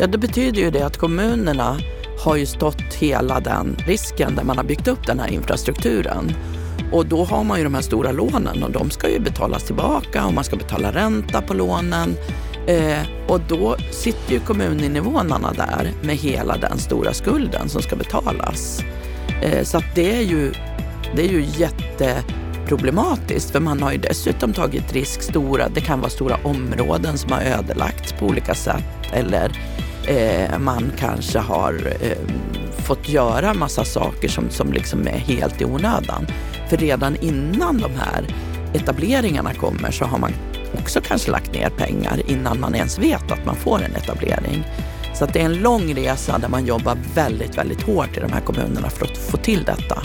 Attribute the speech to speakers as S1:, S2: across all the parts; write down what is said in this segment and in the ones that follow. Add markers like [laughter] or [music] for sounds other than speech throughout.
S1: Ja, det betyder ju det att kommunerna har ju stått hela den risken där man har byggt upp den här infrastrukturen. Och då har man ju de här stora lånen och de ska ju betalas tillbaka och man ska betala ränta på lånen. Eh, och då sitter ju kommuninvånarna där med hela den stora skulden som ska betalas. Eh, så att det är ju, det är ju jätteproblematiskt för man har ju dessutom tagit risk stora, det kan vara stora områden som har ödelagts på olika sätt eller eh, man kanske har eh, fått göra massa saker som, som liksom är helt i onödan. För redan innan de här etableringarna kommer så har man också kanske lagt ner pengar innan man ens vet att man får en etablering. Så att det är en lång resa där man jobbar väldigt, väldigt hårt i de här kommunerna för att få till detta.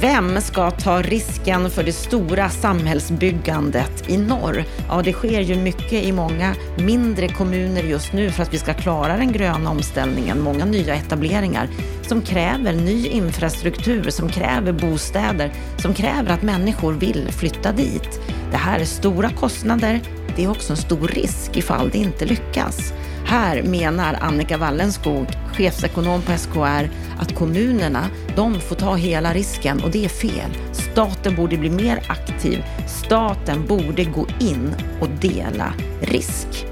S2: Vem ska ta risken för det stora samhällsbyggandet i norr? Ja, det sker ju mycket i många mindre kommuner just nu för att vi ska klara den gröna omställningen. Många nya etableringar som kräver ny infrastruktur, som kräver bostäder, som kräver att människor vill flytta dit. Det här är stora kostnader. Det är också en stor risk ifall det inte lyckas. Här menar Annika Wallenskog, chefsekonom på SKR, att kommunerna, de får ta hela risken och det är fel. Staten borde bli mer aktiv. Staten borde gå in och dela risk.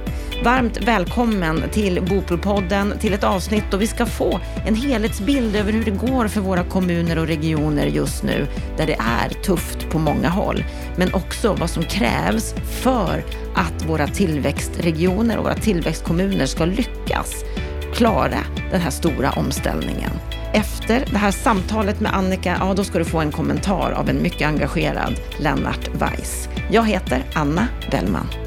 S2: Varmt välkommen till Bopolpodden, till ett avsnitt då vi ska få en helhetsbild över hur det går för våra kommuner och regioner just nu, där det är tufft på många håll. Men också vad som krävs för att våra tillväxtregioner och våra tillväxtkommuner ska lyckas klara den här stora omställningen. Efter det här samtalet med Annika, ja då ska du få en kommentar av en mycket engagerad Lennart Weiss. Jag heter Anna Bellman.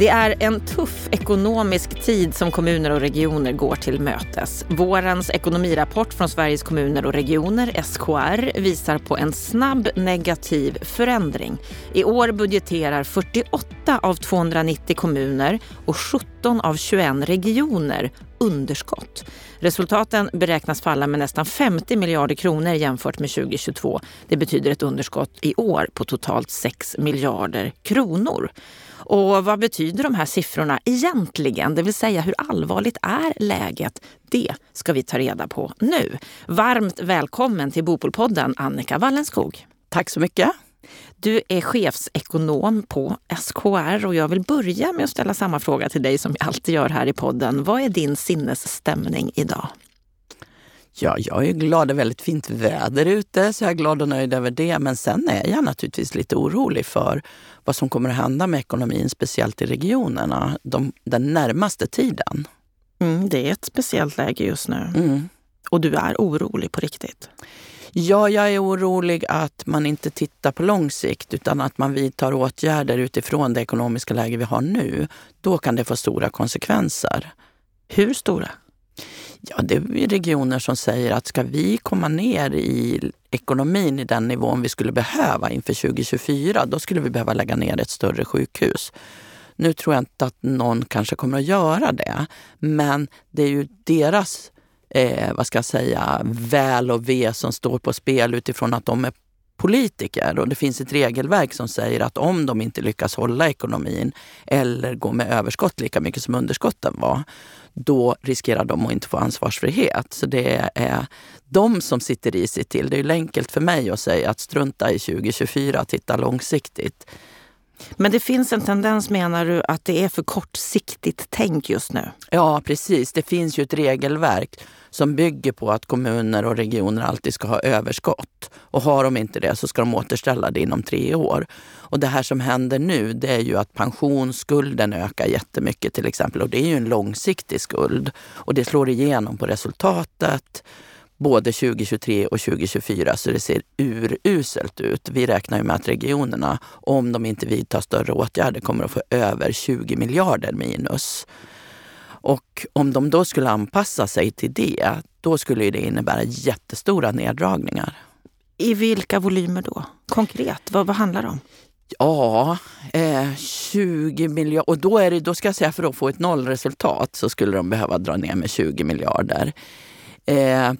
S2: Det är en tuff ekonomisk tid som kommuner och regioner går till mötes. Vårens ekonomirapport från Sveriges kommuner och regioner, SKR, visar på en snabb negativ förändring. I år budgeterar 48 av 290 kommuner och 17 av 21 regioner underskott. Resultaten beräknas falla med nästan 50 miljarder kronor jämfört med 2022. Det betyder ett underskott i år på totalt 6 miljarder kronor. Och vad betyder de här siffrorna egentligen? Det vill säga hur allvarligt är läget? Det ska vi ta reda på nu. Varmt välkommen till Bopolpodden Annika Wallenskog.
S1: Tack så mycket.
S2: Du är chefsekonom på SKR och jag vill börja med att ställa samma fråga till dig som jag alltid gör här i podden. Vad är din sinnesstämning idag?
S1: Ja, jag är glad. Det är väldigt fint väder ute, så jag är glad och nöjd över det. Men sen är jag naturligtvis lite orolig för vad som kommer att hända med ekonomin, speciellt i regionerna, de, den närmaste tiden.
S2: Mm, det är ett speciellt läge just nu. Mm. Och du är orolig på riktigt?
S1: Ja, jag är orolig att man inte tittar på lång sikt utan att man vidtar åtgärder utifrån det ekonomiska läge vi har nu. Då kan det få stora konsekvenser.
S2: Hur stora?
S1: Ja, det är regioner som säger att ska vi komma ner i ekonomin i den nivån vi skulle behöva inför 2024, då skulle vi behöva lägga ner ett större sjukhus. Nu tror jag inte att någon kanske kommer att göra det, men det är ju deras eh, vad ska jag säga, väl och ve som står på spel utifrån att de är politiker och det finns ett regelverk som säger att om de inte lyckas hålla ekonomin eller gå med överskott lika mycket som underskotten var, då riskerar de att inte få ansvarsfrihet. Så det är de som sitter i sig till. Det är enkelt för mig att säga att strunta i 2024, titta långsiktigt.
S2: Men det finns en tendens, menar du, att det är för kortsiktigt tänk just nu?
S1: Ja, precis. Det finns ju ett regelverk som bygger på att kommuner och regioner alltid ska ha överskott. Och har de inte det så ska de återställa det inom tre år. Och det här som händer nu det är ju att pensionsskulden ökar jättemycket till exempel. Och det är ju en långsiktig skuld. Och det slår igenom på resultatet både 2023 och 2024 så det ser uruselt ut. Vi räknar med att regionerna, om de inte vidtar större åtgärder, kommer att få över 20 miljarder minus. Och om de då skulle anpassa sig till det, då skulle det innebära jättestora neddragningar.
S2: I vilka volymer då? Konkret, vad, vad handlar det om?
S1: Ja, eh, 20 miljarder. Och då, är det, då ska jag säga för att få ett nollresultat så skulle de behöva dra ner med 20 miljarder. Eh,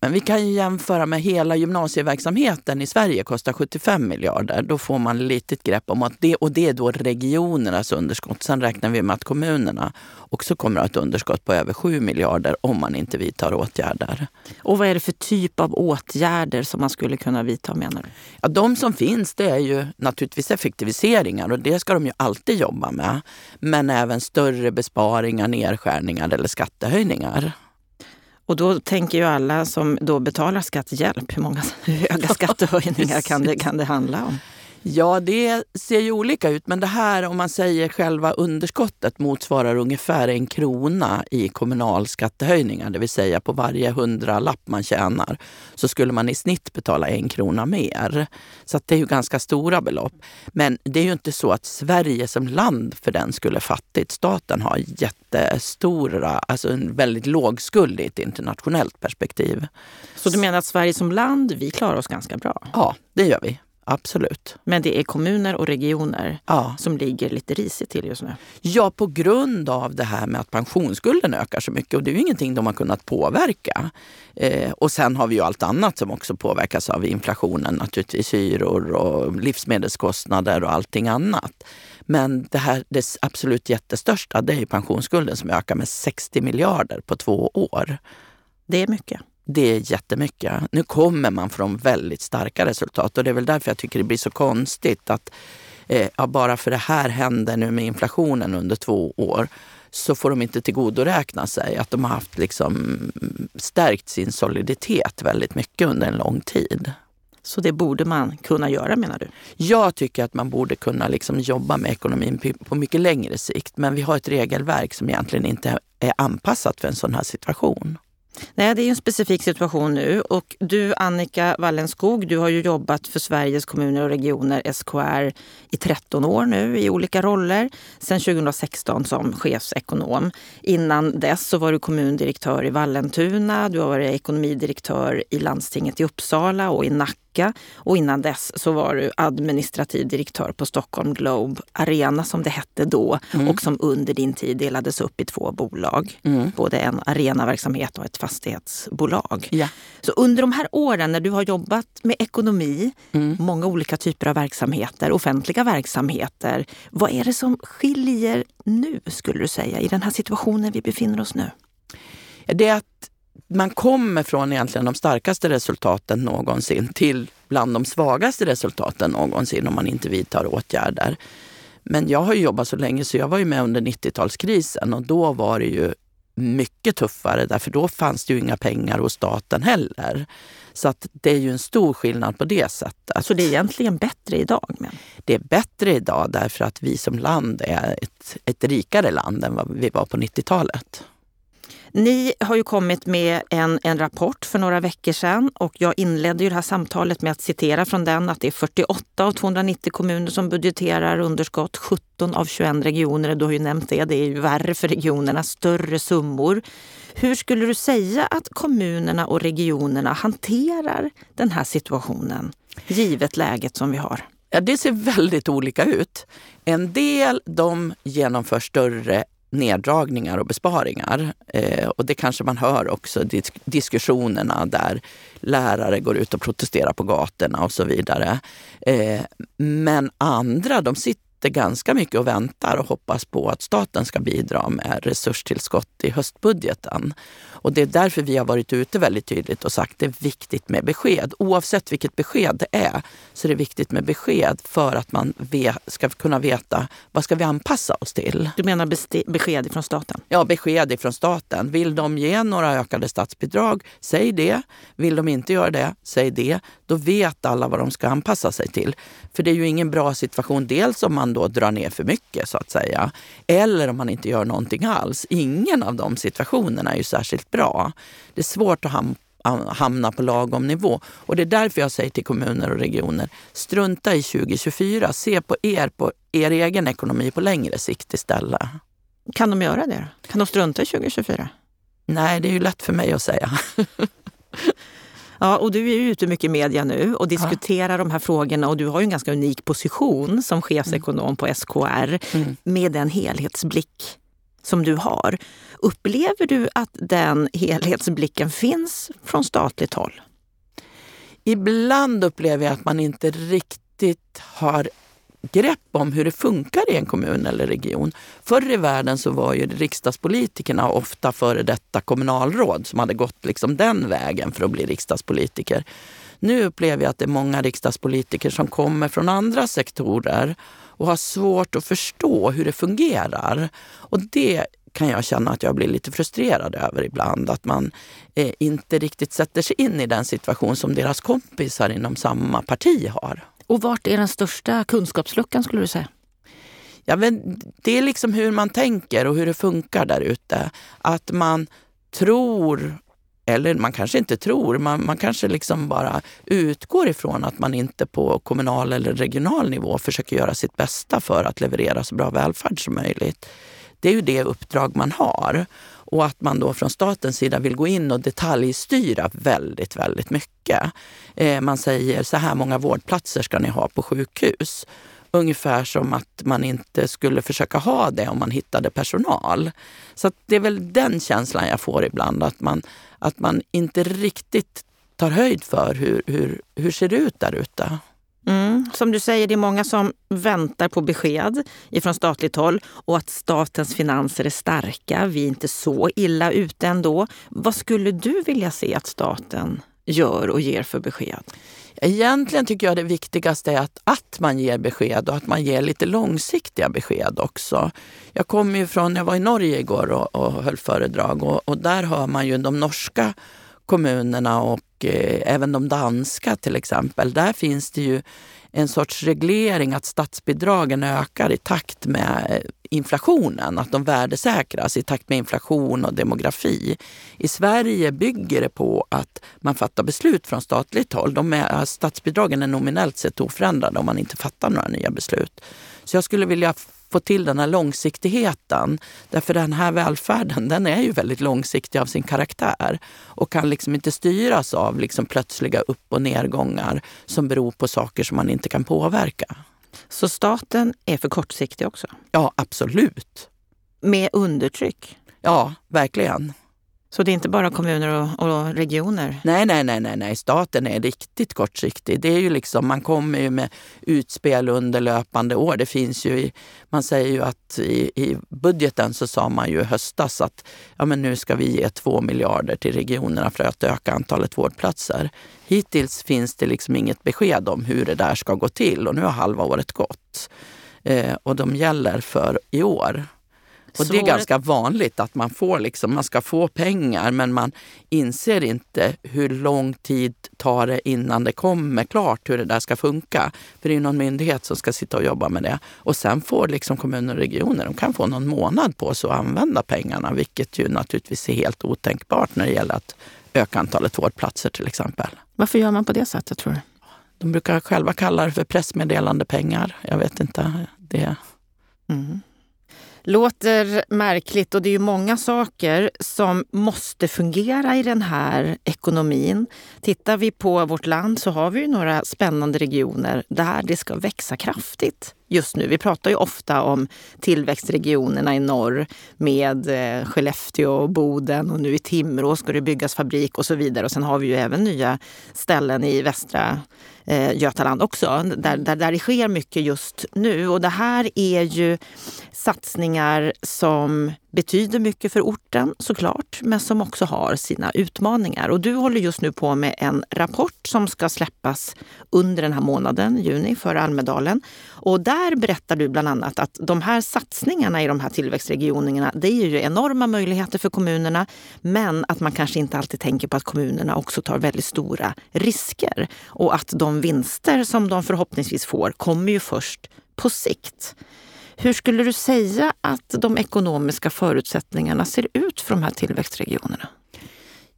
S1: Men vi kan ju jämföra med hela gymnasieverksamheten i Sverige kostar 75 miljarder. Då får man litet grepp om att det, och det är då regionernas underskott. Sen räknar vi med att kommunerna också kommer att ha ett underskott på över 7 miljarder om man inte vidtar åtgärder.
S2: Och vad är det för typ av åtgärder som man skulle kunna vidta menar du?
S1: Ja, de som finns det är ju naturligtvis effektiviseringar och det ska de ju alltid jobba med. Men även större besparingar, nedskärningar eller skattehöjningar.
S2: Och då tänker ju alla som då betalar skatt hjälp. Hur många [laughs] höga skattehöjningar kan det, kan det handla om?
S1: Ja, det ser ju olika ut. Men det här, om man säger själva underskottet motsvarar ungefär en krona i kommunal skattehöjningar. Det vill säga på varje hundralapp man tjänar så skulle man i snitt betala en krona mer. Så det är ju ganska stora belopp. Men det är ju inte så att Sverige som land för den skulle fattigt. Staten har jättestora, alltså en väldigt låg skuld i ett internationellt perspektiv.
S2: Så du menar att Sverige som land, vi klarar oss ganska bra?
S1: Ja, det gör vi. Absolut.
S2: Men det är kommuner och regioner
S1: ja.
S2: som ligger lite risigt till just nu?
S1: Ja, på grund av det här med att pensionsskulden ökar så mycket. Och det är ju ingenting de har kunnat påverka. Eh, och sen har vi ju allt annat som också påverkas av inflationen. Naturligtvis hyror och livsmedelskostnader och allting annat. Men det här det absolut jättestörsta det är pensionsskulden som ökar med 60 miljarder på två år.
S2: Det är mycket.
S1: Det är jättemycket. Nu kommer man från väldigt starka resultat och det är väl därför jag tycker det blir så konstigt att eh, ja, bara för det här händer nu med inflationen under två år så får de inte tillgodoräkna sig att de har haft liksom stärkt sin soliditet väldigt mycket under en lång tid.
S2: Så det borde man kunna göra menar du?
S1: Jag tycker att man borde kunna liksom jobba med ekonomin på mycket längre sikt. Men vi har ett regelverk som egentligen inte är anpassat för en sån här situation.
S2: Nej, det är en specifik situation nu. Och du, Annika Wallenskog, du har ju jobbat för Sveriges kommuner och regioner, SKR, i 13 år nu i olika roller. Sedan 2016 som chefsekonom. Innan dess så var du kommundirektör i Vallentuna, du har varit ekonomidirektör i landstinget i Uppsala och i Nacka Nacka och innan dess så var du administrativ direktör på Stockholm Globe Arena som det hette då mm. och som under din tid delades upp i två bolag. Mm. Både en arenaverksamhet och ett fastighetsbolag.
S1: Ja.
S2: Så under de här åren när du har jobbat med ekonomi, mm. många olika typer av verksamheter, offentliga verksamheter. Vad är det som skiljer nu skulle du säga i den här situationen vi befinner oss nu?
S1: Det är att man kommer från egentligen de starkaste resultaten någonsin till bland de svagaste resultaten någonsin om man inte vidtar åtgärder. Men jag har jobbat så länge så jag var ju med under 90-talskrisen och då var det ju mycket tuffare därför då fanns det ju inga pengar hos staten heller. Så att det är ju en stor skillnad på det sättet.
S2: Så det är egentligen bättre idag? Men.
S1: Det är bättre idag därför att vi som land är ett, ett rikare land än vad vi var på 90-talet.
S2: Ni har ju kommit med en, en rapport för några veckor sedan och jag inledde ju det här samtalet med att citera från den att det är 48 av 290 kommuner som budgeterar underskott. 17 av 21 regioner, du har ju nämnt det, det är ju värre för regionerna, större summor. Hur skulle du säga att kommunerna och regionerna hanterar den här situationen, givet läget som vi har?
S1: Ja, det ser väldigt olika ut. En del de genomför större neddragningar och besparingar. Eh, och det kanske man hör också disk diskussionerna där lärare går ut och protesterar på gatorna och så vidare. Eh, men andra de sitter ganska mycket och väntar och hoppas på att staten ska bidra med resurstillskott i höstbudgeten. Och det är därför vi har varit ute väldigt tydligt och sagt att det är viktigt med besked. Oavsett vilket besked det är så är det viktigt med besked för att man ska kunna veta vad ska vi anpassa oss till.
S2: Du menar besked från staten?
S1: Ja, besked från staten. Vill de ge några ökade statsbidrag, säg det. Vill de inte göra det, säg det. Då vet alla vad de ska anpassa sig till. För det är ju ingen bra situation, dels om man då drar ner för mycket så att säga, eller om man inte gör någonting alls. Ingen av de situationerna är ju särskilt bra. Det är svårt att hamna på lagom nivå. Och det är därför jag säger till kommuner och regioner, strunta i 2024. Se på er, på er egen ekonomi på längre sikt istället.
S2: Kan de göra det? Kan de strunta i 2024?
S1: Nej, det är ju lätt för mig att säga. [laughs]
S2: Ja, och du är ju ute mycket i media nu och diskuterar ja. de här frågorna och du har ju en ganska unik position som chefsekonom på SKR mm. med den helhetsblick som du har. Upplever du att den helhetsblicken finns från statligt håll?
S1: Ibland upplever jag att man inte riktigt har grepp om hur det funkar i en kommun eller region. Förr i världen så var ju riksdagspolitikerna ofta före detta kommunalråd som hade gått liksom den vägen för att bli riksdagspolitiker. Nu upplever jag att det är många riksdagspolitiker som kommer från andra sektorer och har svårt att förstå hur det fungerar. Och det kan jag känna att jag blir lite frustrerad över ibland. Att man eh, inte riktigt sätter sig in i den situation som deras kompisar inom samma parti har.
S2: Och vart är den största kunskapsluckan skulle du säga?
S1: Ja, men det är liksom hur man tänker och hur det funkar där ute. Att man tror, eller man kanske inte tror, man, man kanske liksom bara utgår ifrån att man inte på kommunal eller regional nivå försöker göra sitt bästa för att leverera så bra välfärd som möjligt. Det är ju det uppdrag man har. Och att man då från statens sida vill gå in och detaljstyra väldigt, väldigt mycket. Eh, man säger så här många vårdplatser ska ni ha på sjukhus. Ungefär som att man inte skulle försöka ha det om man hittade personal. Så det är väl den känslan jag får ibland, att man, att man inte riktigt tar höjd för hur, hur, hur ser det ut där ute.
S2: Mm. Som du säger, det är många som väntar på besked ifrån statligt håll och att statens finanser är starka. Vi är inte så illa ute ändå. Vad skulle du vilja se att staten gör och ger för besked?
S1: Egentligen tycker jag det viktigaste är att, att man ger besked och att man ger lite långsiktiga besked också. Jag kommer ju från, jag var i Norge igår och, och höll föredrag och, och där hör man ju de norska kommunerna och eh, även de danska till exempel. Där finns det ju en sorts reglering att statsbidragen ökar i takt med eh, inflationen, att de värdesäkras i takt med inflation och demografi. I Sverige bygger det på att man fattar beslut från statligt håll. De är, statsbidragen är nominellt sett oförändrade om man inte fattar några nya beslut. Så jag skulle vilja få till den här långsiktigheten. Därför den här välfärden den är ju väldigt långsiktig av sin karaktär och kan liksom inte styras av liksom plötsliga upp och nedgångar som beror på saker som man inte kan påverka.
S2: Så staten är för kortsiktig också?
S1: Ja, absolut.
S2: Med undertryck?
S1: Ja, verkligen.
S2: Så det är inte bara kommuner och, och, regioner?
S1: Nej, nej, nej, nej, nej. Staten är riktigt kortsiktig. Det är ju liksom, man kommer ju med utspel under löpande år. Det finns ju, i, man säger ju att i, i budgeten så sa man ju i höstas att ja, men nu ska vi ge två miljarder till regionerna för att öka antalet vårdplatser. Hittills finns det liksom inget besked om hur det där ska gå till och nu har halva året gått. Eh, och de gäller för i år. Och det är ganska vanligt att man får liksom, man ska få pengar men man inser inte hur lång tid tar det innan det kommer klart hur det där ska funka. För det är någon myndighet som ska sitta och jobba med det. Och sen får liksom kommuner och regioner, de kan få någon månad på sig att använda pengarna, vilket ju naturligtvis är helt otänkbart när det gäller att öka antalet vårdplatser till exempel.
S2: Varför gör man på det sättet tror du?
S1: De brukar själva kalla det för pressmeddelande pengar. Jag vet inte. Det... Mm.
S2: Låter märkligt och det är ju många saker som måste fungera i den här ekonomin. Tittar vi på vårt land så har vi ju några spännande regioner där det ska växa kraftigt just nu. Vi pratar ju ofta om tillväxtregionerna i norr med eh, Skellefteå och Boden och nu i Timrå ska det byggas fabrik och så vidare. Och sen har vi ju även nya ställen i västra eh, Götaland också, där, där, där det sker mycket just nu. Och det här är ju satsningar som betyder mycket för orten såklart, men som också har sina utmaningar. Och du håller just nu på med en rapport som ska släppas under den här månaden, juni, för Almedalen. Och där berättar du bland annat att de här satsningarna i de här tillväxtregionerna, det ger ju enorma möjligheter för kommunerna, men att man kanske inte alltid tänker på att kommunerna också tar väldigt stora risker. Och att de vinster som de förhoppningsvis får kommer ju först på sikt. Hur skulle du säga att de ekonomiska förutsättningarna ser ut för de här tillväxtregionerna?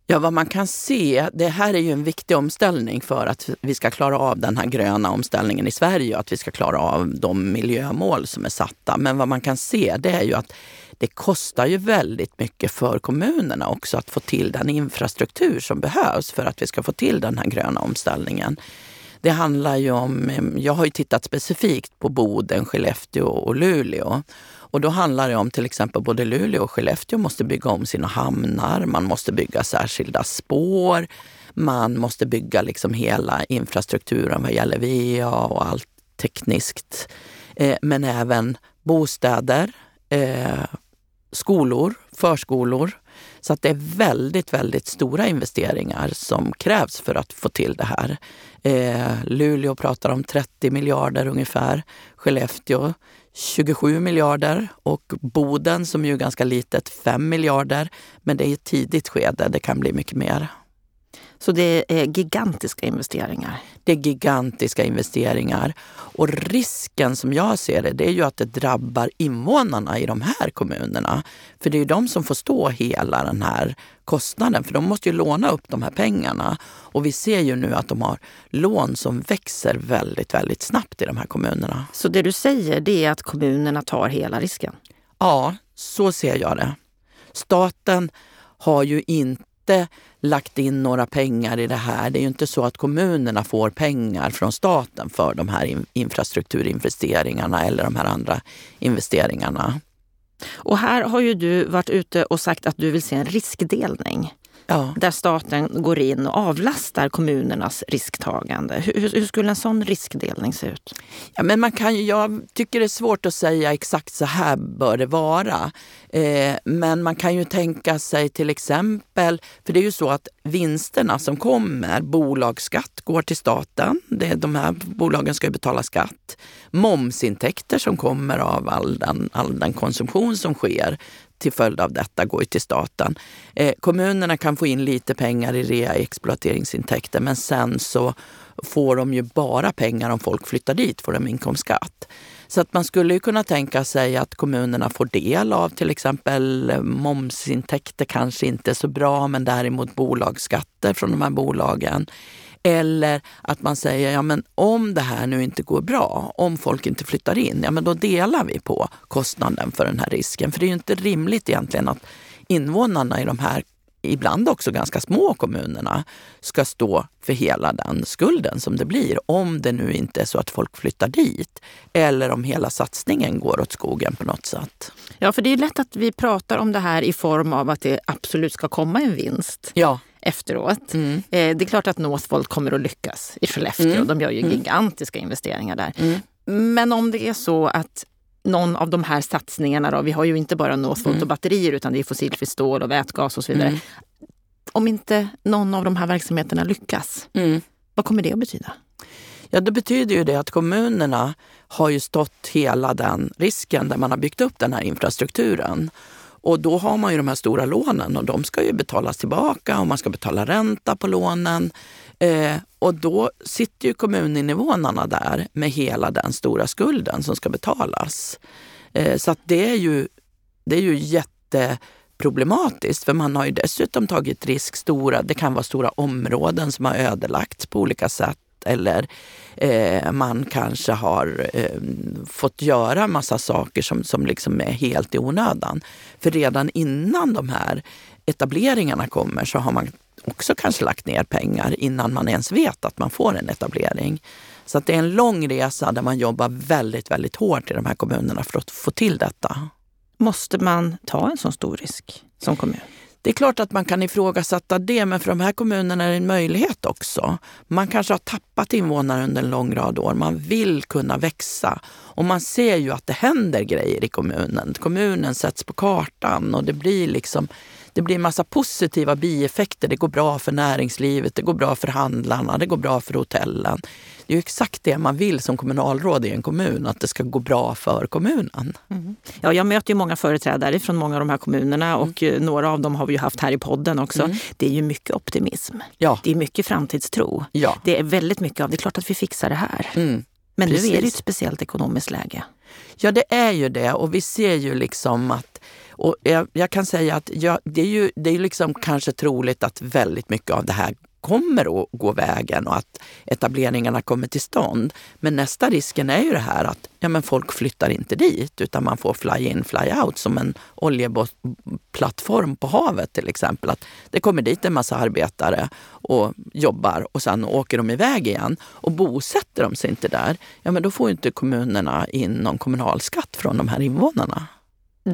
S1: Ja, vad man kan se, det här är ju en viktig omställning för att vi ska klara av den här gröna omställningen i Sverige och att vi ska klara av de miljömål som är satta. Men vad man kan se det är ju att det kostar ju väldigt mycket för kommunerna också att få till den infrastruktur som behövs för att vi ska få till den här gröna omställningen. Det handlar ju om, jag har ju tittat specifikt på Boden, Skellefteå och Luleå. Och då handlar det om till exempel både Luleå och Skellefteå måste bygga om sina hamnar. Man måste bygga särskilda spår. Man måste bygga liksom hela infrastrukturen vad gäller VA och allt tekniskt. Eh, men även bostäder, eh, skolor, förskolor. Så att det är väldigt, väldigt stora investeringar som krävs för att få till det här. Eh, Luleå pratar om 30 miljarder ungefär. Skellefteå 27 miljarder och Boden, som ju är ganska litet, 5 miljarder. Men det är ett tidigt skede, det kan bli mycket mer.
S2: Så det är gigantiska investeringar?
S1: Det är gigantiska investeringar. Och risken som jag ser det, det är ju att det drabbar invånarna i de här kommunerna. För det är ju de som får stå hela den här kostnaden, för de måste ju låna upp de här pengarna. Och vi ser ju nu att de har lån som växer väldigt, väldigt snabbt i de här kommunerna.
S2: Så det du säger, det är att kommunerna tar hela risken?
S1: Ja, så ser jag det. Staten har ju inte lagt in några pengar i det här. Det är ju inte så att kommunerna får pengar från staten för de här infrastrukturinvesteringarna eller de här andra investeringarna.
S2: Och här har ju du varit ute och sagt att du vill se en riskdelning. Ja. Där staten går in och avlastar kommunernas risktagande. Hur, hur, skulle en sån riskdelning se ut?
S1: Ja, men man kan, jag tycker det är svårt att säga exakt så här bör det vara. Eh, men man kan ju tänka sig till exempel, för det är ju så att vinsterna som kommer, bolagsskatt går till staten. Det, de här bolagen ska ju betala skatt. Momsintäkter som kommer av all den, all den konsumtion som sker till följd av detta går ju till staten. Eh, kommunerna kan få in lite pengar i rea exploateringsintäkter men sen så får de ju bara pengar om folk flyttar dit, får de inkomstskatt. Så att man skulle ju kunna tänka sig att kommunerna får del av till exempel eh, momsintäkter, kanske inte så bra, men däremot bolagsskatter från de här bolagen. Eller att man säger, ja men om det här nu inte går bra, om folk inte flyttar in, ja men då delar vi på kostnaden för den här risken. För det är ju inte rimligt egentligen att invånarna i de här ibland också ganska små kommunerna ska stå för hela den skulden som det blir om det nu inte är så att folk flyttar dit eller om hela satsningen går åt skogen på något sätt.
S2: Ja, för det är lätt att vi pratar om det här i form av att det absolut ska komma en vinst. Ja efteråt. Mm. Eh, det är klart att Northvolt kommer att lyckas i Skellefteå. Mm. De gör ju mm. gigantiska investeringar där. Mm. Men om det är så att någon av de här satsningarna, då, vi har ju inte bara Northvolt mm. och batterier utan det är fossilfritt stål och vätgas och så vidare. Mm. Om inte någon av de här verksamheterna lyckas, vad kommer det att betyda?
S1: Ja, det betyder ju det att kommunerna har ju stått hela den risken där man har byggt upp den här infrastrukturen. Och då har man ju de här stora lånen och de ska ju betalas tillbaka och man ska betala ränta på lånen. Eh, och då sitter ju kommuninvånarna där med hela den stora skulden som ska betalas. Eh, så att det är ju, det är ju jätteproblematiskt för man har ju dessutom tagit risk. Stora, det kan vara stora områden som har ödelagts på olika sätt eller eh, man kanske har eh, fått göra massa saker som, som liksom är helt i onödan. För redan innan de här etableringarna kommer så har man också kanske lagt ner pengar innan man ens vet att man får en etablering. Så att det är en lång resa där man jobbar väldigt, väldigt hårt i de här kommunerna för att få till detta.
S2: Måste man ta en sån stor risk som kommun?
S1: Det är klart att man kan ifrågasätta det, men för de här kommunerna är det en möjlighet också. Man kanske har tappat invånare under en lång rad år. Man vill kunna växa och man ser ju att det händer grejer i kommunen. Kommunen sätts på kartan och det blir liksom det blir en massa positiva bieffekter. Det går bra för näringslivet, det går bra för handlarna, det går bra för hotellen. Det är exakt det man vill som kommunalråd i en kommun, att det ska gå bra för kommunen.
S2: Mm. Ja, jag möter ju många företrädare från många av de här kommunerna mm. och mm. några av dem har vi ju haft här i podden också. Mm. Det är ju mycket optimism. Ja. Det är mycket framtidstro. Ja. Det är väldigt mycket av, det är klart att vi fixar det här. Mm. Men Precis. nu är det ett speciellt ekonomiskt läge.
S1: Ja, det är ju det. Och vi ser ju liksom att och jag, jag kan säga att jag, det är ju det är liksom kanske troligt att väldigt mycket av det här kommer att gå vägen och att etableringarna kommer till stånd. Men nästa risken är ju det här att ja, men folk flyttar inte dit utan man får fly in, fly out som en oljeplattform på havet till exempel. Att det kommer dit en massa arbetare och jobbar och sen åker de iväg igen. Och bosätter de sig inte där, ja men då får inte kommunerna in någon kommunalskatt från de här invånarna.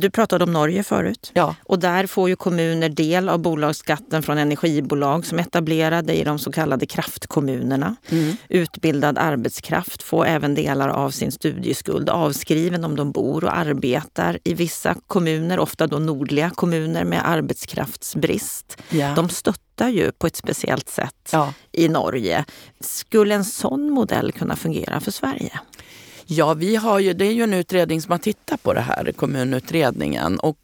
S2: Du pratade om Norge förut.
S1: Ja.
S2: Och där får ju kommuner del av bolagsskatten från energibolag som är etablerade i de så kallade kraftkommunerna. Mm. Utbildad arbetskraft får även delar av sin studieskuld avskriven om de bor och arbetar i vissa kommuner, ofta då nordliga kommuner med arbetskraftsbrist. Ja. De stöttar ju på ett speciellt sätt ja. i Norge. Skulle en sån modell kunna fungera för Sverige?
S1: Ja, vi har ju, det är ju en utredning som har tittat på det här, kommunutredningen, och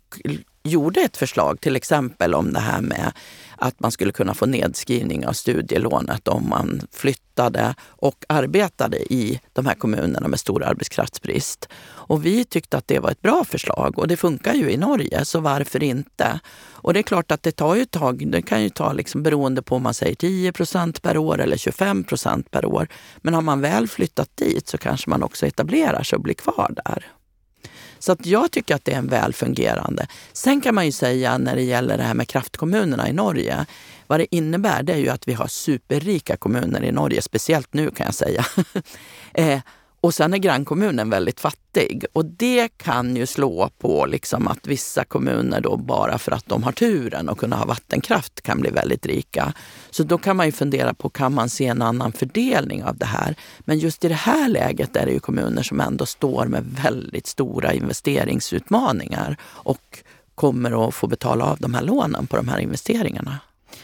S1: gjorde ett förslag till exempel om det här med att man skulle kunna få nedskrivning av studielånet om man flyttade och arbetade i de här kommunerna med stor arbetskraftsbrist. Och vi tyckte att det var ett bra förslag och det funkar ju i Norge, så varför inte? Och det är klart att det tar ju ett tag. Det kan ju ta liksom beroende på om man säger 10 procent per år eller 25 procent per år. Men har man väl flyttat dit så kanske man också etablerar sig och blir kvar där. Så att jag tycker att det är en väl fungerande. Sen kan man ju säga när det gäller det här med kraftkommunerna i Norge. Vad det innebär det är ju att vi har superrika kommuner i Norge, speciellt nu kan jag säga. [laughs] Eh, och sen är grannkommunen väldigt fattig och det kan ju slå på liksom att vissa kommuner då bara för att de har turen att kunna ha vattenkraft kan bli väldigt rika. Så då kan man ju fundera på, kan man se en annan fördelning av det här? Men just i det här läget är det ju kommuner som ändå står med väldigt stora investeringsutmaningar och kommer att få betala av de här lånen på de här investeringarna.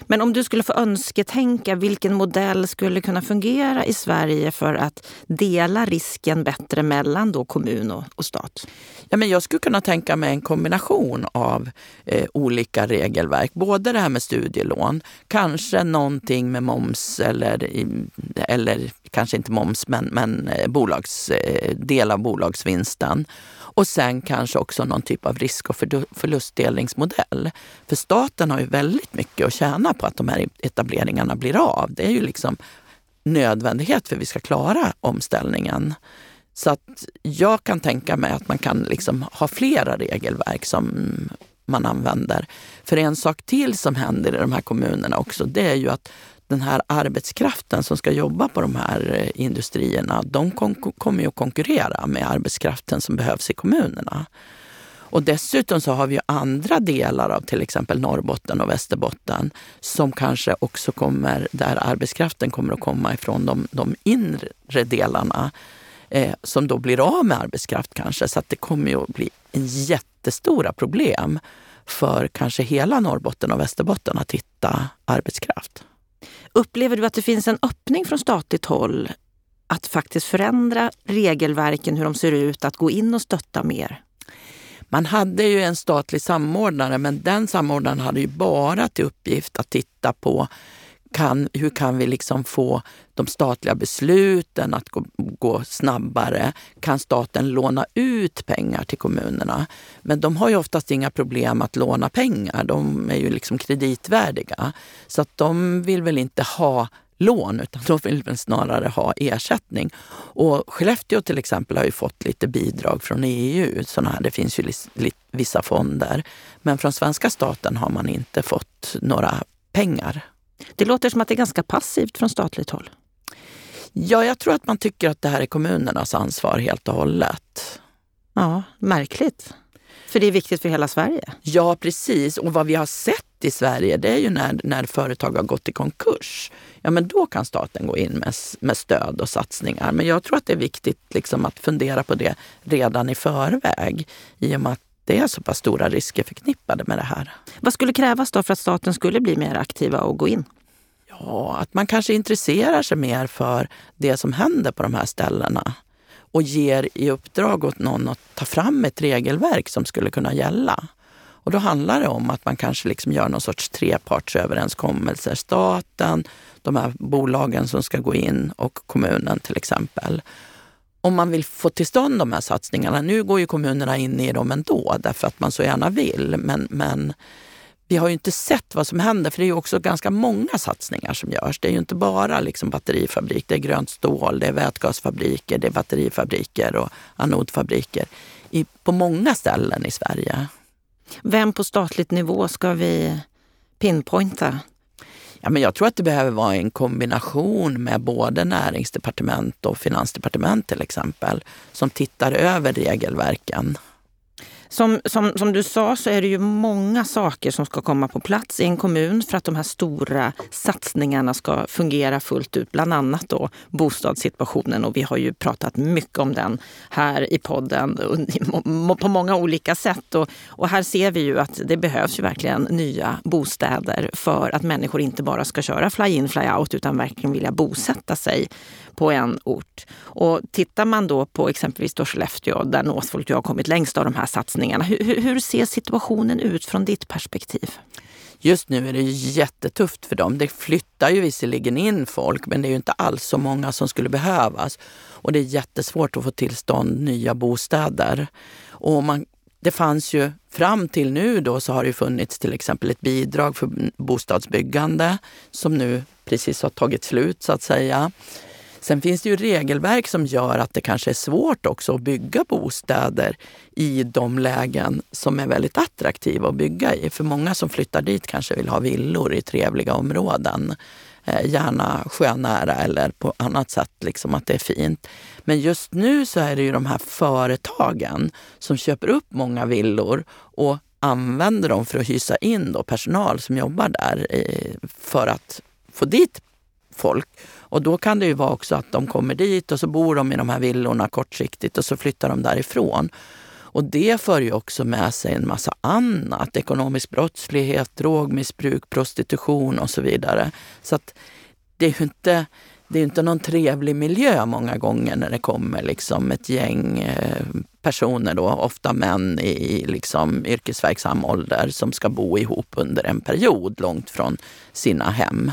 S2: Men om du skulle få önsketänka, vilken modell skulle kunna fungera i Sverige för att dela risken bättre mellan då kommun och, och stat?
S1: Ja, men jag skulle kunna tänka mig en kombination av eh, olika regelverk. Både det här med studielån, kanske någonting med moms eller, eller kanske inte moms, men, men eh, bolags, eh, del av bolagsvinsten. Och sen kanske också någon typ av risk och förlustdelningsmodell. För staten har ju väldigt mycket att tjäna på att de här etableringarna blir av. Det är ju liksom nödvändighet för att vi ska klara omställningen. Så att jag kan tänka mig att man kan liksom ha flera regelverk som man använder. För en sak till som händer i de här kommunerna också, det är ju att den här arbetskraften som ska jobba på de här eh, industrierna, de kommer ju att konkurrera med arbetskraften som behövs i kommunerna. Och dessutom så har vi ju andra delar av till exempel Norrbotten och Västerbotten som kanske också kommer, där arbetskraften kommer att komma ifrån de, de inre delarna eh, som då blir av med arbetskraft kanske. Så att det kommer ju att bli en jätte jättestora problem för kanske hela Norrbotten och Västerbotten att hitta arbetskraft.
S2: Upplever du att det finns en öppning från statligt håll att faktiskt förändra regelverken, hur de ser ut, att gå in och stötta mer?
S1: Man hade ju en statlig samordnare, men den samordnaren hade ju bara till uppgift att titta på kan, hur kan vi liksom få de statliga besluten att gå, gå, snabbare? Kan staten låna ut pengar till kommunerna? Men de har ju oftast inga problem att låna pengar. De är ju liksom kreditvärdiga. Så att de vill väl inte ha lån utan de vill väl snarare ha ersättning. Och Skellefteå till exempel har ju fått lite bidrag från EU. Såna här, det finns ju vissa fonder. Men från svenska staten har man inte fått några pengar.
S2: Det låter som att det är ganska passivt från statligt håll.
S1: Ja, jag tror att man tycker att det här är kommunernas ansvar helt och hållet.
S2: Ja, märkligt. För det är viktigt för hela Sverige.
S1: Ja, precis. Och vad vi har sett i Sverige, det är ju när, när företag har gått i konkurs. Ja, men då kan staten gå in med, med stöd och satsningar. Men jag tror att det är viktigt liksom att fundera på det redan i förväg. I och med att det är så pass stora risker förknippade med det här.
S2: Vad skulle krävas då för att staten skulle bli mer aktiva och gå in?
S1: Ja, att man kanske intresserar sig mer för det som händer på de här ställena och ger i uppdrag åt någon att ta fram ett regelverk som skulle kunna gälla. Och då handlar det om att man kanske liksom gör någon sorts trepartsöverenskommelser. Staten, de här bolagen som ska gå in och kommunen till exempel om man vill få till stånd de här satsningarna. Nu går ju kommunerna in i dem ändå därför att man så gärna vill. Men, men vi har ju inte sett vad som händer, för det är ju också ganska många satsningar som görs. Det är ju inte bara liksom batterifabrik, det är grönt stål, det är vätgasfabriker, det är batterifabriker och anodfabriker i, på många ställen i Sverige.
S2: Vem på statligt nivå ska vi pinpointa?
S1: Ja, men jag tror att det behöver vara en kombination med både näringsdepartement och finansdepartement till exempel, som tittar över regelverken.
S2: Som, som, som du sa så är det ju många saker som ska komma på plats i en kommun för att de här stora satsningarna ska fungera fullt ut. Bland annat då bostadssituationen och vi har ju pratat mycket om den här i podden på många olika sätt. Och, och här ser vi ju att det behövs ju verkligen nya bostäder för att människor inte bara ska köra fly-in fly-out utan verkligen vilja bosätta sig på en ort. Och tittar man då på exempelvis då Skellefteå där Northvolt har kommit längst av de här satsningarna. Hur, hur ser situationen ut från ditt perspektiv?
S1: Just nu är det jättetufft för dem. Det flyttar ju visserligen in folk men det är ju inte alls så många som skulle behövas. Och det är jättesvårt att få tillstånd nya bostäder. Och man, det fanns ju fram till nu då så har det funnits till exempel ett bidrag för bostadsbyggande som nu precis har tagit slut så att säga. Sen finns det ju regelverk som gör att det kanske är svårt också att bygga bostäder i de lägen som är väldigt attraktiva att bygga i. För många som flyttar dit kanske vill ha villor i trevliga områden. Eh, gärna sjönära eller på annat sätt, liksom att det är fint. Men just nu så är det ju de här företagen som köper upp många villor och använder dem för att hysa in då personal som jobbar där eh, för att få dit folk. Och då kan det ju vara också att de kommer dit och så bor de i de här villorna kortsiktigt och så flyttar de därifrån. Och det för ju också med sig en massa annat. Ekonomisk brottslighet, drogmissbruk, prostitution och så vidare. Så att det är ju inte, det är inte någon trevlig miljö många gånger när det kommer liksom ett gäng eh, personer, då, ofta män i liksom yrkesverksam ålder, som ska bo ihop under en period långt från sina hem.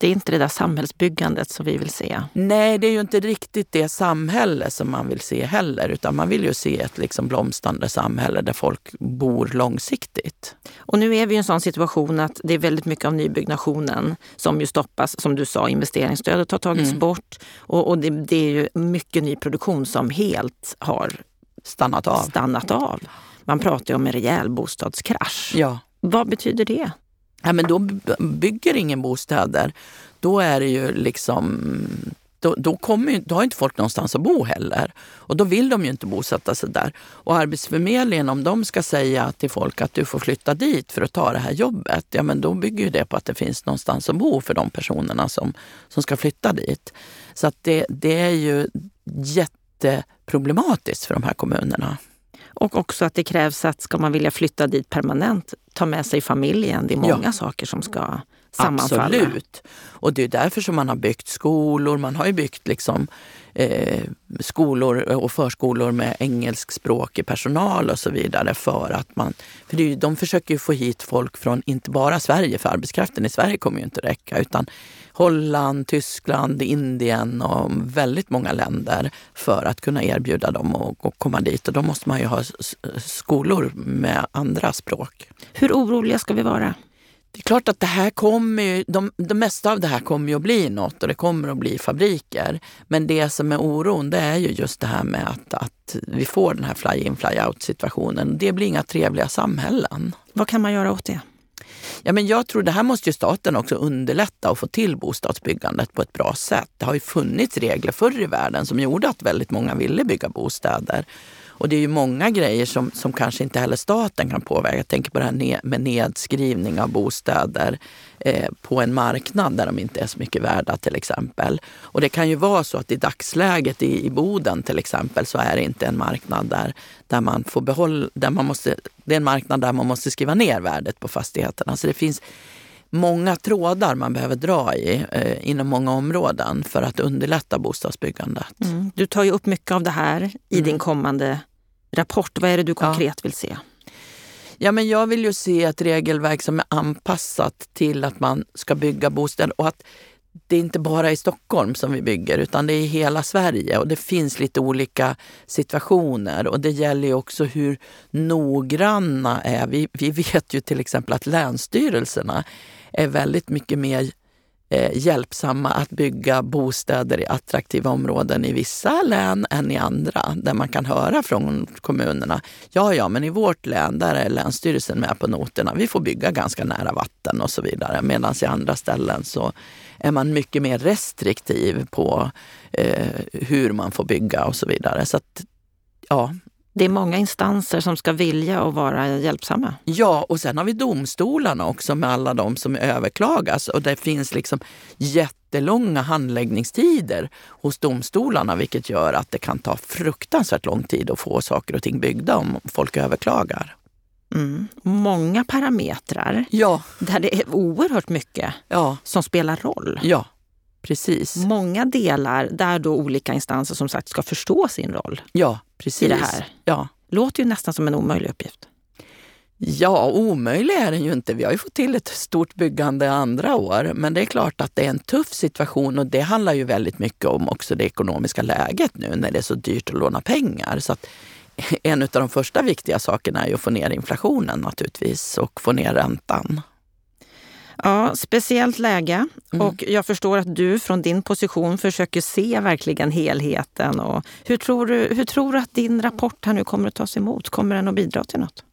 S2: Det är inte det där samhällsbyggandet som vi vill se.
S1: Nej, det är ju inte riktigt det samhälle som man vill se heller. Utan man vill ju se ett liksom blomstrande samhälle där folk bor långsiktigt.
S2: Och nu är vi i en sån situation att det är väldigt mycket av nybyggnationen som ju stoppas. Som du sa, investeringsstödet har tagits mm. bort. Och, och det, det, är ju mycket nyproduktion som helt har
S1: stannat av.
S2: stannat av. Man pratar ju om en rejäl bostadskrasch.
S1: Ja.
S2: Vad betyder det?
S1: Ja, men då bygger ingen bostäder. Då är det ju liksom då, då, kommer, då har inte folk någonstans att bo heller. Och då vill de ju inte bosätta sig där. Och Arbetsförmedlingen, om de ska säga till folk att du får flytta dit för att ta det här jobbet, ja men då bygger ju det på att det finns någonstans att bo för de personerna som, som ska flytta dit. Så att det, det är ju jätteproblematiskt för de här kommunerna.
S2: Och också att det krävs att ska man vilja flytta dit permanent, ta med sig familjen. Det är många ja. saker som ska sammanfalla.
S1: Absolut. Och det är därför som man har byggt skolor. Man har ju byggt liksom, eh, skolor och förskolor med engelskspråkig personal och så vidare. För att man, för det är, de försöker ju få hit folk från, inte bara Sverige, för arbetskraften i Sverige kommer ju inte räcka, utan Holland, Tyskland, Indien och väldigt många länder för att kunna erbjuda dem att komma dit. Och då måste man ju ha skolor med andra språk.
S2: Hur oroliga ska vi vara?
S1: Det är klart att det här kommer ju, de, det mesta av det här kommer ju att bli något och det kommer att bli fabriker. Men det som är oron det är ju just det här med att, att vi får den här fly-in fly-out situationen. Det blir inga trevliga samhällen.
S2: Vad kan man göra åt det?
S1: Ja, men jag tror det här måste ju staten också underlätta och få till bostadsbyggandet på ett bra sätt. Det har ju funnits regler förr i världen som gjorde att väldigt många ville bygga bostäder. Och det är ju många grejer som, som kanske inte heller staten kan påverka. Jag tänker på det här med nedskrivning av bostäder eh, på en marknad där de inte är så mycket värda till exempel. Och det kan ju vara så att i dagsläget i, i Boden till exempel så är det inte en marknad där, där man får behålla, där man måste, det är en marknad där man måste skriva ner värdet på fastigheterna. Så det finns många trådar man behöver dra i eh, inom många områden för att underlätta bostadsbyggandet.
S2: Mm. Du tar ju upp mycket av det här i mm. din kommande rapport. Vad är det du konkret ja. vill se?
S1: Ja, men jag vill ju se ett regelverk som är anpassat till att man ska bygga bostäder och att det är inte bara i Stockholm som vi bygger utan det är i hela Sverige och det finns lite olika situationer och det gäller ju också hur noggranna är vi. Vi vet ju till exempel att länsstyrelserna är väldigt mycket mer eh, hjälpsamma att bygga bostäder i attraktiva områden i vissa län än i andra. Där man kan höra från kommunerna, ja ja men i vårt län där är Länsstyrelsen med på noterna. Vi får bygga ganska nära vatten och så vidare. Medan i andra ställen så är man mycket mer restriktiv på eh, hur man får bygga och så vidare. Så att, ja,
S2: det är många instanser som ska vilja och vara hjälpsamma.
S1: Ja, och sen har vi domstolarna också med alla de som överklagas. Och det finns liksom jättelånga handläggningstider hos domstolarna vilket gör att det kan ta fruktansvärt lång tid att få saker och ting byggda om folk överklagar.
S2: Mm. Många parametrar
S1: ja.
S2: där det är oerhört mycket ja. som spelar roll.
S1: Ja, precis.
S2: Många delar där då olika instanser som sagt ska förstå sin roll.
S1: Ja, precis. I
S2: det här.
S1: Ja.
S2: Låter ju nästan som en omöjlig uppgift.
S1: Ja, omöjlig är den ju inte. Vi har ju fått till ett stort byggande andra år. Men det är klart att det är en tuff situation och det handlar ju väldigt mycket om också det ekonomiska läget nu när det är så dyrt att låna pengar. Så en av de första viktiga sakerna är ju att få ner inflationen naturligtvis och få ner räntan.
S2: Ja, speciellt läge. Mm. Och jag förstår att du från din position försöker se verkligen helheten. Och hur, tror du, hur tror du att din rapport här nu kommer att tas emot? Kommer den att bidra till något?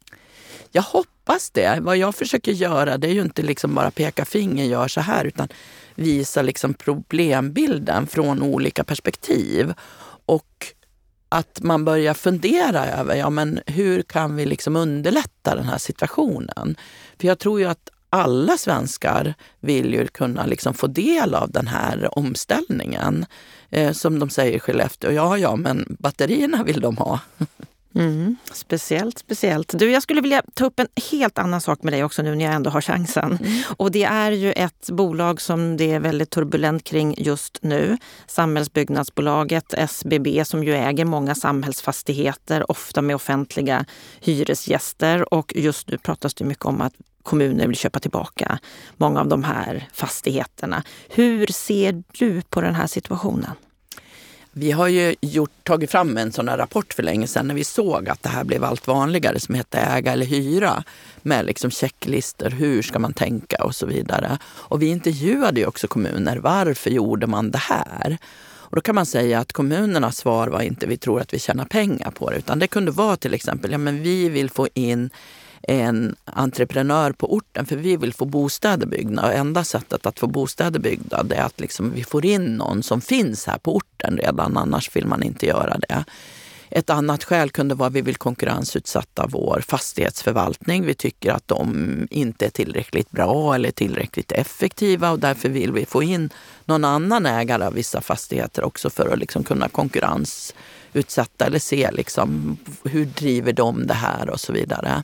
S1: Jag hoppas det. Vad jag försöker göra det är ju inte liksom bara peka finger, gör så här, utan visa liksom problembilden från olika perspektiv. Och att man börjar fundera över ja, men hur kan vi liksom underlätta den här situationen. För jag tror ju att alla svenskar vill ju kunna liksom få del av den här omställningen. Eh, som de säger i Skellefteå, ja ja men batterierna vill de ha.
S2: Mm, speciellt, speciellt. Du, jag skulle vilja ta upp en helt annan sak med dig också nu när jag ändå har chansen. Mm. Och det är ju ett bolag som det är väldigt turbulent kring just nu. Samhällsbyggnadsbolaget SBB som ju äger många samhällsfastigheter, ofta med offentliga hyresgäster. Och just nu pratas det mycket om att kommuner vill köpa tillbaka många av de här fastigheterna. Hur ser du på den här situationen?
S1: Vi har ju gjort, tagit fram en sån här rapport för länge sedan när vi såg att det här blev allt vanligare som hette äga eller hyra med liksom checklistor, hur ska man tänka och så vidare. Och vi intervjuade ju också kommuner, varför gjorde man det här? Och då kan man säga att kommunernas svar var inte vi tror att vi tjänar pengar på det, utan det kunde vara till exempel, ja men vi vill få in en entreprenör på orten för vi vill få bostäder byggda. Och enda sättet att få bostäder byggda det är att liksom vi får in någon som finns här på orten redan, annars vill man inte göra det. Ett annat skäl kunde vara att vi vill konkurrensutsätta vår fastighetsförvaltning. Vi tycker att de inte är tillräckligt bra eller tillräckligt effektiva och därför vill vi få in någon annan ägare av vissa fastigheter också för att liksom kunna konkurrensutsätta eller se liksom, hur driver de det här och så vidare.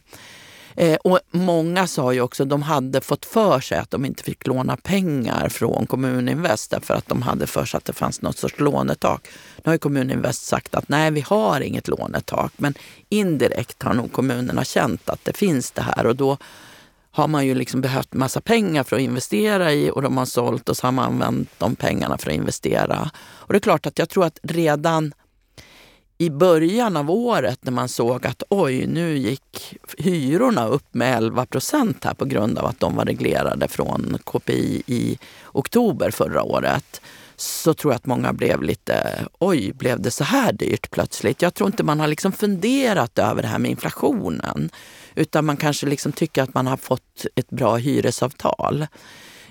S1: Eh, och många sa ju också att de hade fått för sig att de inte fick låna pengar från Kommuninvest därför att de hade för sig att det fanns något sorts lånetak. Nu har ju Kommuninvest sagt att nej, vi har inget lånetak. Men indirekt har nog kommunerna känt att det finns det här och då har man ju liksom behövt massa pengar för att investera i och de har sålt och så har man använt de pengarna för att investera. Och det är klart att jag tror att redan i början av året när man såg att oj, nu gick hyrorna upp med 11 procent här på grund av att de var reglerade från KPI i oktober förra året så tror jag att många blev lite, oj, blev det så här dyrt plötsligt? Jag tror inte man har liksom funderat över det här med inflationen. Utan man kanske liksom tycker att man har fått ett bra hyresavtal.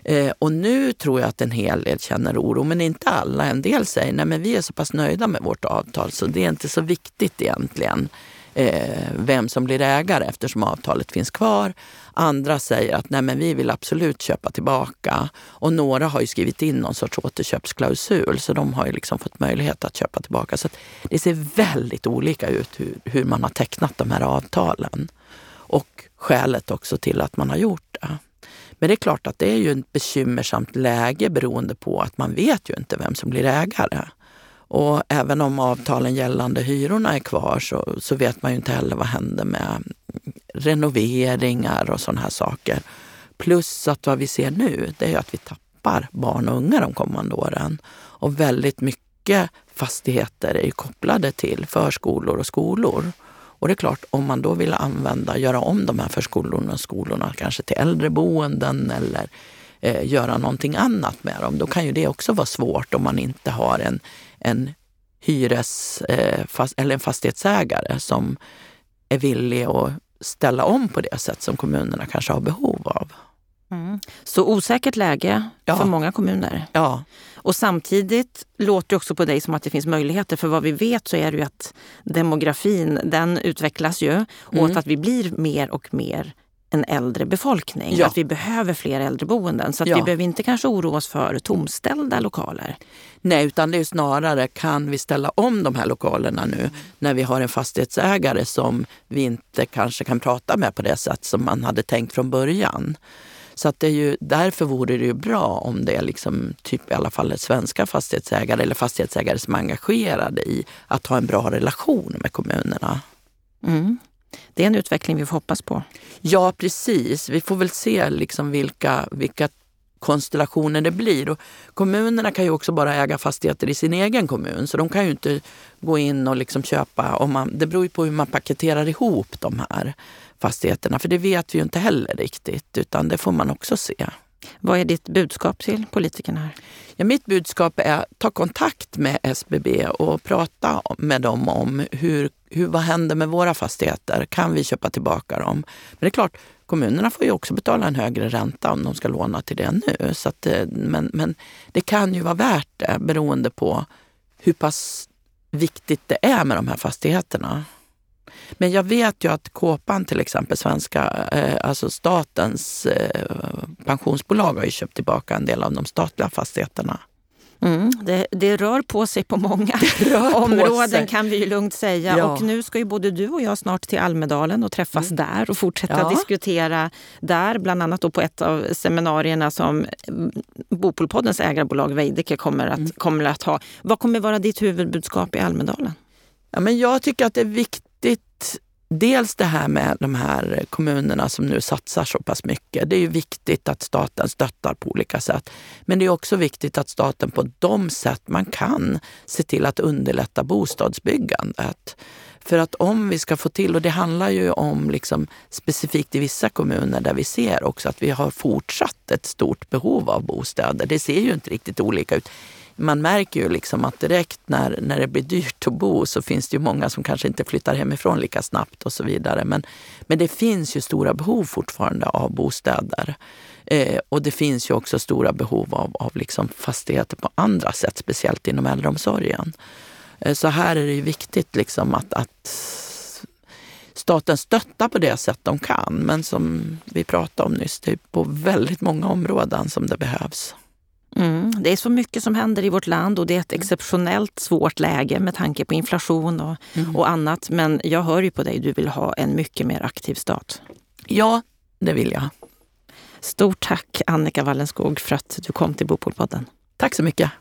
S1: Eh, och nu tror jag att en hel del känner oro, men inte alla. En del säger nej men vi är så pass nöjda med vårt avtal så det är inte så viktigt egentligen eh, vem som blir ägare eftersom avtalet finns kvar. Andra säger att nej men vi vill absolut köpa tillbaka. Och några har ju skrivit in någon sorts återköpsklausul så de har ju liksom fått möjlighet att köpa tillbaka. Så det ser väldigt olika ut hur, hur man har tecknat de här avtalen. Och skälet också till att man har gjort det. Men det är klart att det är ju ett bekymmersamt läge beroende på att man vet ju inte vem som blir ägare. Och även om avtalen gällande hyrorna är kvar så, så vet man ju inte heller vad händer med renoveringar och sådana här saker. Plus att vad vi ser nu, det är att vi tappar barn och unga de kommande åren. Och väldigt mycket fastigheter är kopplade till förskolor och skolor. Och det är klart, om man då vill använda, göra om de här förskolorna och skolorna kanske till äldreboenden eller eh, göra någonting annat med dem, då kan ju det också vara svårt om man inte har en, en hyres eh, fast, eller en fastighetsägare som är villig att ställa om på det sätt som kommunerna kanske har behov av.
S2: Mm. Så osäkert läge ja. för många kommuner.
S1: Ja.
S2: Och samtidigt låter det också på dig som att det finns möjligheter. För vad vi vet så är det ju att demografin den utvecklas ju mm. åt att vi blir mer och mer en äldre befolkning. Ja. Att vi behöver fler äldreboenden. Så att ja. vi behöver inte kanske oroa oss för tomställda lokaler.
S1: Nej, utan det är snarare kan vi ställa om de här lokalerna nu när vi har en fastighetsägare som vi inte kanske kan prata med på det sätt som man hade tänkt från början. Så att det är ju, därför vore det ju bra om det är liksom, typ i alla fall svenska fastighetsägare eller fastighetsägare som är engagerade i att ha en bra relation med kommunerna.
S2: Mm. Det är en utveckling vi får hoppas på.
S1: Ja, precis. Vi får väl se liksom vilka, vilka konstellationer det blir. Och kommunerna kan ju också bara äga fastigheter i sin egen kommun så de kan ju inte gå in och liksom köpa. Om man, det beror ju på hur man paketerar ihop de här fastigheterna för det vet vi ju inte heller riktigt utan det får man också se.
S2: Vad är ditt budskap till politikerna? här?
S1: Ja, mitt budskap är att ta kontakt med SBB och prata med dem om hur, hur, vad händer med våra fastigheter. Kan vi köpa tillbaka dem? Men det är klart, kommunerna får ju också betala en högre ränta om de ska låna till det nu. Så att, eh, men, men det kan ju vara värt det beroende på hur pass viktigt det är med de här fastigheterna. Men jag vet ju att Kåpan till exempel, svenska, eh, alltså statens eh, pensionsbolag har ju köpt tillbaka en del av de statliga fastigheterna.
S2: Mm, det, det, rör på sig på många [laughs] områden kan vi ju lugnt säga. Ja. Och nu ska ju både du och jag snart till Almedalen och träffas mm. där och fortsätta ja. diskutera där. Bland annat då på ett av seminarierna som Bopolpoddens ägarbolag Veidekke kommer att, mm. kommer att ha. Vad kommer vara ditt huvudbudskap i Almedalen?
S1: Ja, men jag tycker att det är viktigt Dels det här med de här kommunerna som nu satsar så pass mycket. Det är ju viktigt att staten stöttar på olika sätt. Men det är också viktigt att staten på de sätt man kan se till att underlätta bostadsbyggandet. För att om vi ska få till, och det handlar ju om liksom specifikt i vissa kommuner där vi ser också att vi har fortsatt ett stort behov av bostäder. Det ser ju inte riktigt olika ut man märker ju liksom att direkt när, när det blir dyrt att bo så finns det ju många som kanske inte flyttar hemifrån lika snabbt och så vidare. Men, men det finns ju stora behov fortfarande av bostäder. Eh, och det finns ju också stora behov av, av liksom fastigheter på andra sätt, speciellt inom äldreomsorgen. Eh, så här är det ju viktigt liksom att, att staten stöttar på det sätt de kan. Men som vi pratade om nyss, det är på väldigt många områden som det behövs.
S2: Mm, det är så mycket som händer i vårt land och det är ett exceptionellt svårt läge med tanke på inflation och, mm. och annat. Men jag hör ju på dig, du vill ha en mycket mer aktiv stat.
S1: Ja, det vill jag.
S2: Stort tack Annika Wallenskog för att du kom till Bopolpodden.
S1: Tack så mycket.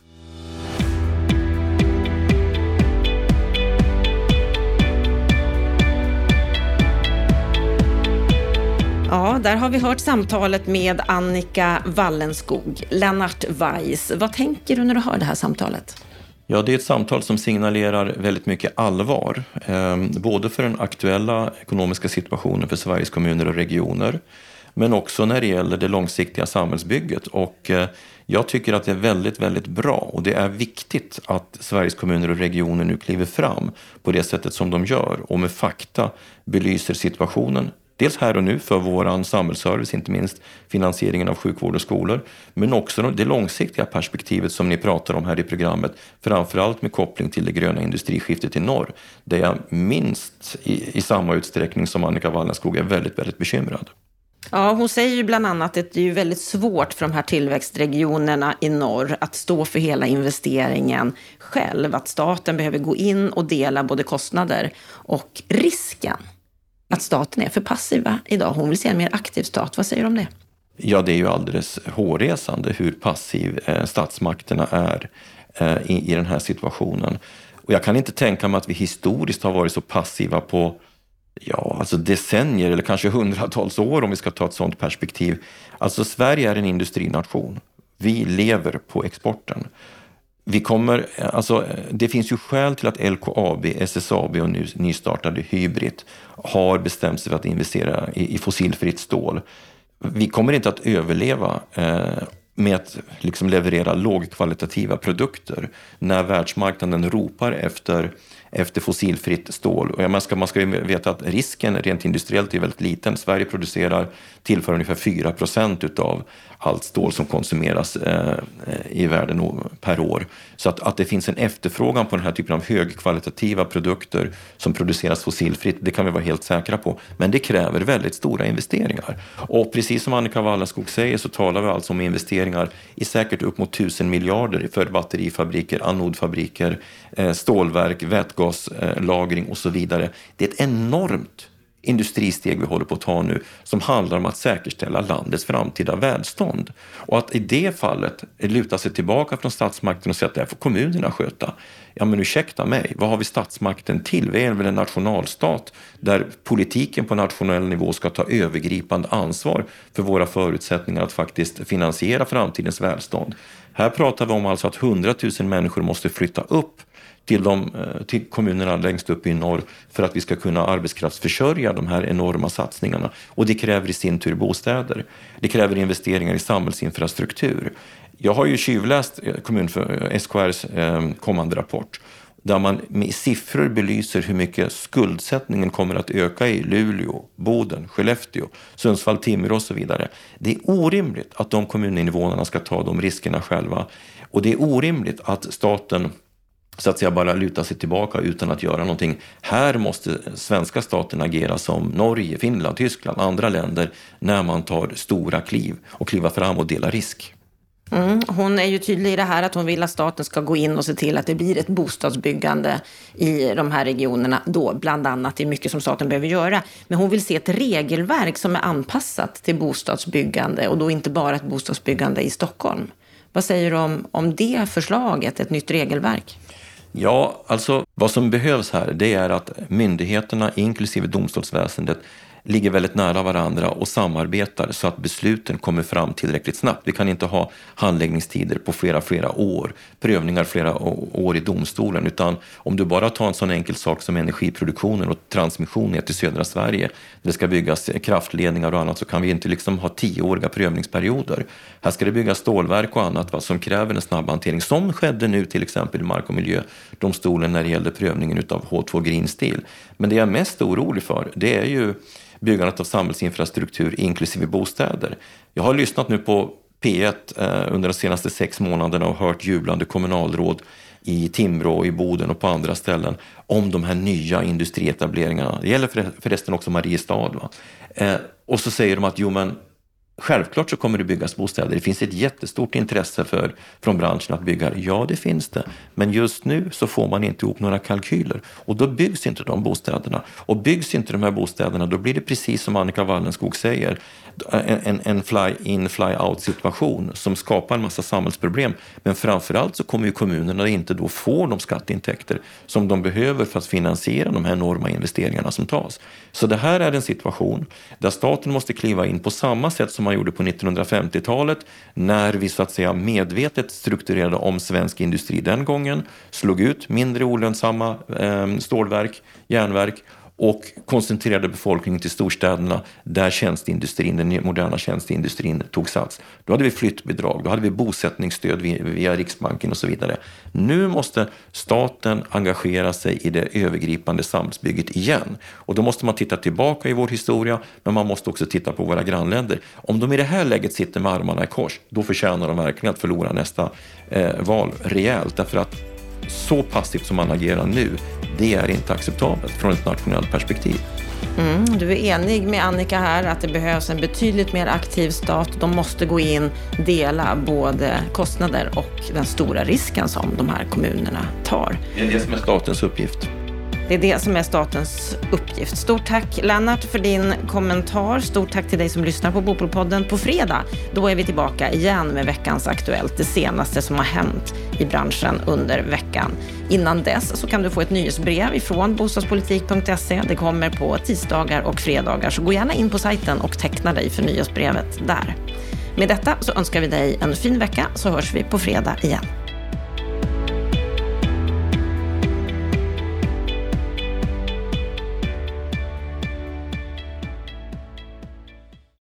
S2: Ja, där har vi hört samtalet med Annika Wallenskog. Lennart Weiss, vad tänker du när du hör det här samtalet?
S3: Ja, det är ett samtal som signalerar väldigt mycket allvar. Eh, både för den aktuella ekonomiska situationen för Sveriges kommuner och regioner, men också när det gäller det långsiktiga samhällsbygget. Och eh, jag tycker att det är väldigt, väldigt bra och det är viktigt att Sveriges kommuner och regioner nu kliver fram på det sättet som de gör och med fakta belyser situationen dels här och nu för vår samhällsservice, inte minst finansieringen av sjukvård och skolor, men också det långsiktiga perspektivet som ni pratar om här i programmet, framförallt med koppling till det gröna industriskiftet i norr, där jag minst i, i samma utsträckning som Annika Wallenskog är väldigt, väldigt bekymrad.
S2: Ja, hon säger ju bland annat att det är väldigt svårt för de här tillväxtregionerna i norr att stå för hela investeringen själv. Att staten behöver gå in och dela både kostnader och risken att staten är för passiva idag. Hon vill se en mer aktiv stat. Vad säger du om det?
S3: Ja, det är ju alldeles hårresande hur passiv eh, statsmakterna är eh, i, i den här situationen. Och jag kan inte tänka mig att vi historiskt har varit så passiva på ja, alltså decennier eller kanske hundratals år om vi ska ta ett sådant perspektiv. Alltså Sverige är en industrination. Vi lever på exporten. Vi kommer, alltså, det finns ju skäl till att LKAB, SSAB och nu nystartade Hybrid har bestämt sig för att investera i, i fossilfritt stål. Vi kommer inte att överleva eh, med att liksom leverera lågkvalitativa produkter när världsmarknaden ropar efter efter fossilfritt stål. Och man, ska, man ska ju veta att risken rent industriellt är väldigt liten. Sverige producerar, tillför ungefär 4 procent utav allt stål som konsumeras eh, eh i världen per år. Så att, att det finns en efterfrågan på den här typen av högkvalitativa produkter som produceras fossilfritt, det kan vi vara helt säkra på. Men det kräver väldigt stora investeringar. Och precis som Annika Wallaskog säger så talar vi alltså om investeringar i säkert upp mot tusen miljarder för batterifabriker, anodfabriker, eh, stålverk, vätgaslagring och så vidare. Det är ett enormt industristeg vi håller på att ta nu som handlar om att säkerställa landets framtida välstånd. Och att i det fallet luta sig tillbaka från statsmakten och säga att det här får kommunerna sköta. Ja men ursäkta mig, vad har vi statsmakten till? Vi är väl en nationalstat där politiken på nationell nivå ska ta övergripande ansvar för våra förutsättningar att faktiskt finansiera framtidens välstånd. Här pratar vi om alltså att 100 000 människor måste flytta upp till, de, eh, till kommunerna längst upp i norr för att vi ska kunna arbetskraftsförsörja de här enorma satsningarna. Och det kräver i sin tur bostäder. Det kräver investeringar i samhällsinfrastruktur. Jag har ju tjuvläst eh, kommun för eh, SKRs kommande rapport där man med siffror belyser hur mycket skuldsättningen kommer att öka i Luleå, Boden, Skellefteå, Sundsvall, Timrå och så vidare. Det är orimligt att de kommuninvånarna ska ta de riskerna själva. Och det är orimligt att staten så att säga bara luta sig tillbaka utan att göra någonting. Här måste svenska staten agera som Norge, Finland, Tyskland, andra länder när man tar stora kliv och kliva fram och dela risk.
S2: Mm, hon är ju tydlig i det här att hon vill att staten ska gå in och se till att det blir ett bostadsbyggande i de här regionerna då, bland annat. Det är mycket som staten behöver göra. Men hon vill se ett regelverk som är anpassat till bostadsbyggande och då inte bara ett bostadsbyggande i Stockholm. Vad säger du om, om det förslaget, ett nytt regelverk?
S3: Ja, alltså vad som behövs här det är att myndigheterna, inklusive domstolsväsendet, ligger väldigt nära varandra och samarbetar så att besluten kommer fram tillräckligt snabbt. Vi kan inte ha handläggningstider på flera, flera år, prövningar flera år i domstolen, utan om du bara tar en sån enkel sak som energiproduktionen och transmission ner till södra Sverige, där det ska byggas kraftledningar och annat, så kan vi inte liksom ha tioåriga prövningsperioder. Här ska det byggas stålverk och annat va, som kräver en snabb hantering, som skedde nu till exempel i Mark och miljödomstolen när det gällde prövningen av H2 Green Steel. Men det jag är mest orolig för, det är ju byggandet av samhällsinfrastruktur inklusive bostäder. Jag har lyssnat nu på P1 eh, under de senaste sex månaderna och hört jublande kommunalråd i Timrå, i Boden och på andra ställen om de här nya industrietableringarna. Det gäller förresten också Mariestad. Va? Eh, och så säger de att jo men Självklart så kommer det byggas bostäder. Det finns ett jättestort intresse för, från branschen att bygga. Ja, det finns det. Men just nu så får man inte ihop några kalkyler och då byggs inte de bostäderna. Och byggs inte de här bostäderna då blir det precis som Annika Wallenskog säger en, en fly-in, fly-out situation som skapar en massa samhällsproblem. Men framförallt så kommer ju kommunerna inte då få de skatteintäkter som de behöver för att finansiera de här enorma investeringarna som tas. Så det här är en situation där staten måste kliva in på samma sätt som man gjorde på 1950-talet när vi så att säga medvetet strukturerade om svensk industri den gången, slog ut mindre olönsamma eh, stålverk, järnverk och koncentrerade befolkningen till storstäderna där tjänsteindustrin, den moderna tjänsteindustrin tog sats. Då hade vi flyttbidrag, då hade vi bosättningsstöd via Riksbanken och så vidare. Nu måste staten engagera sig i det övergripande samhällsbygget igen. Och då måste man titta tillbaka i vår historia, men man måste också titta på våra grannländer. Om de i det här läget sitter med armarna i kors, då förtjänar de verkligen att förlora nästa eh, val rejält. Därför att så passivt som man agerar nu, det är inte acceptabelt från ett nationellt perspektiv.
S2: Mm, du är enig med Annika här att det behövs en betydligt mer aktiv stat. De måste gå in, dela både kostnader och den stora risken som de här kommunerna tar.
S3: Det är det som är statens uppgift.
S2: Det är det som är statens uppgift. Stort tack Lennart för din kommentar. Stort tack till dig som lyssnar på Bopolpodden. På fredag, då är vi tillbaka igen med veckans Aktuellt, det senaste som har hänt i branschen under veckan. Innan dess så kan du få ett nyhetsbrev ifrån bostadspolitik.se. Det kommer på tisdagar och fredagar, så gå gärna in på sajten och teckna dig för nyhetsbrevet där. Med detta så önskar vi dig en fin vecka så hörs vi på fredag igen.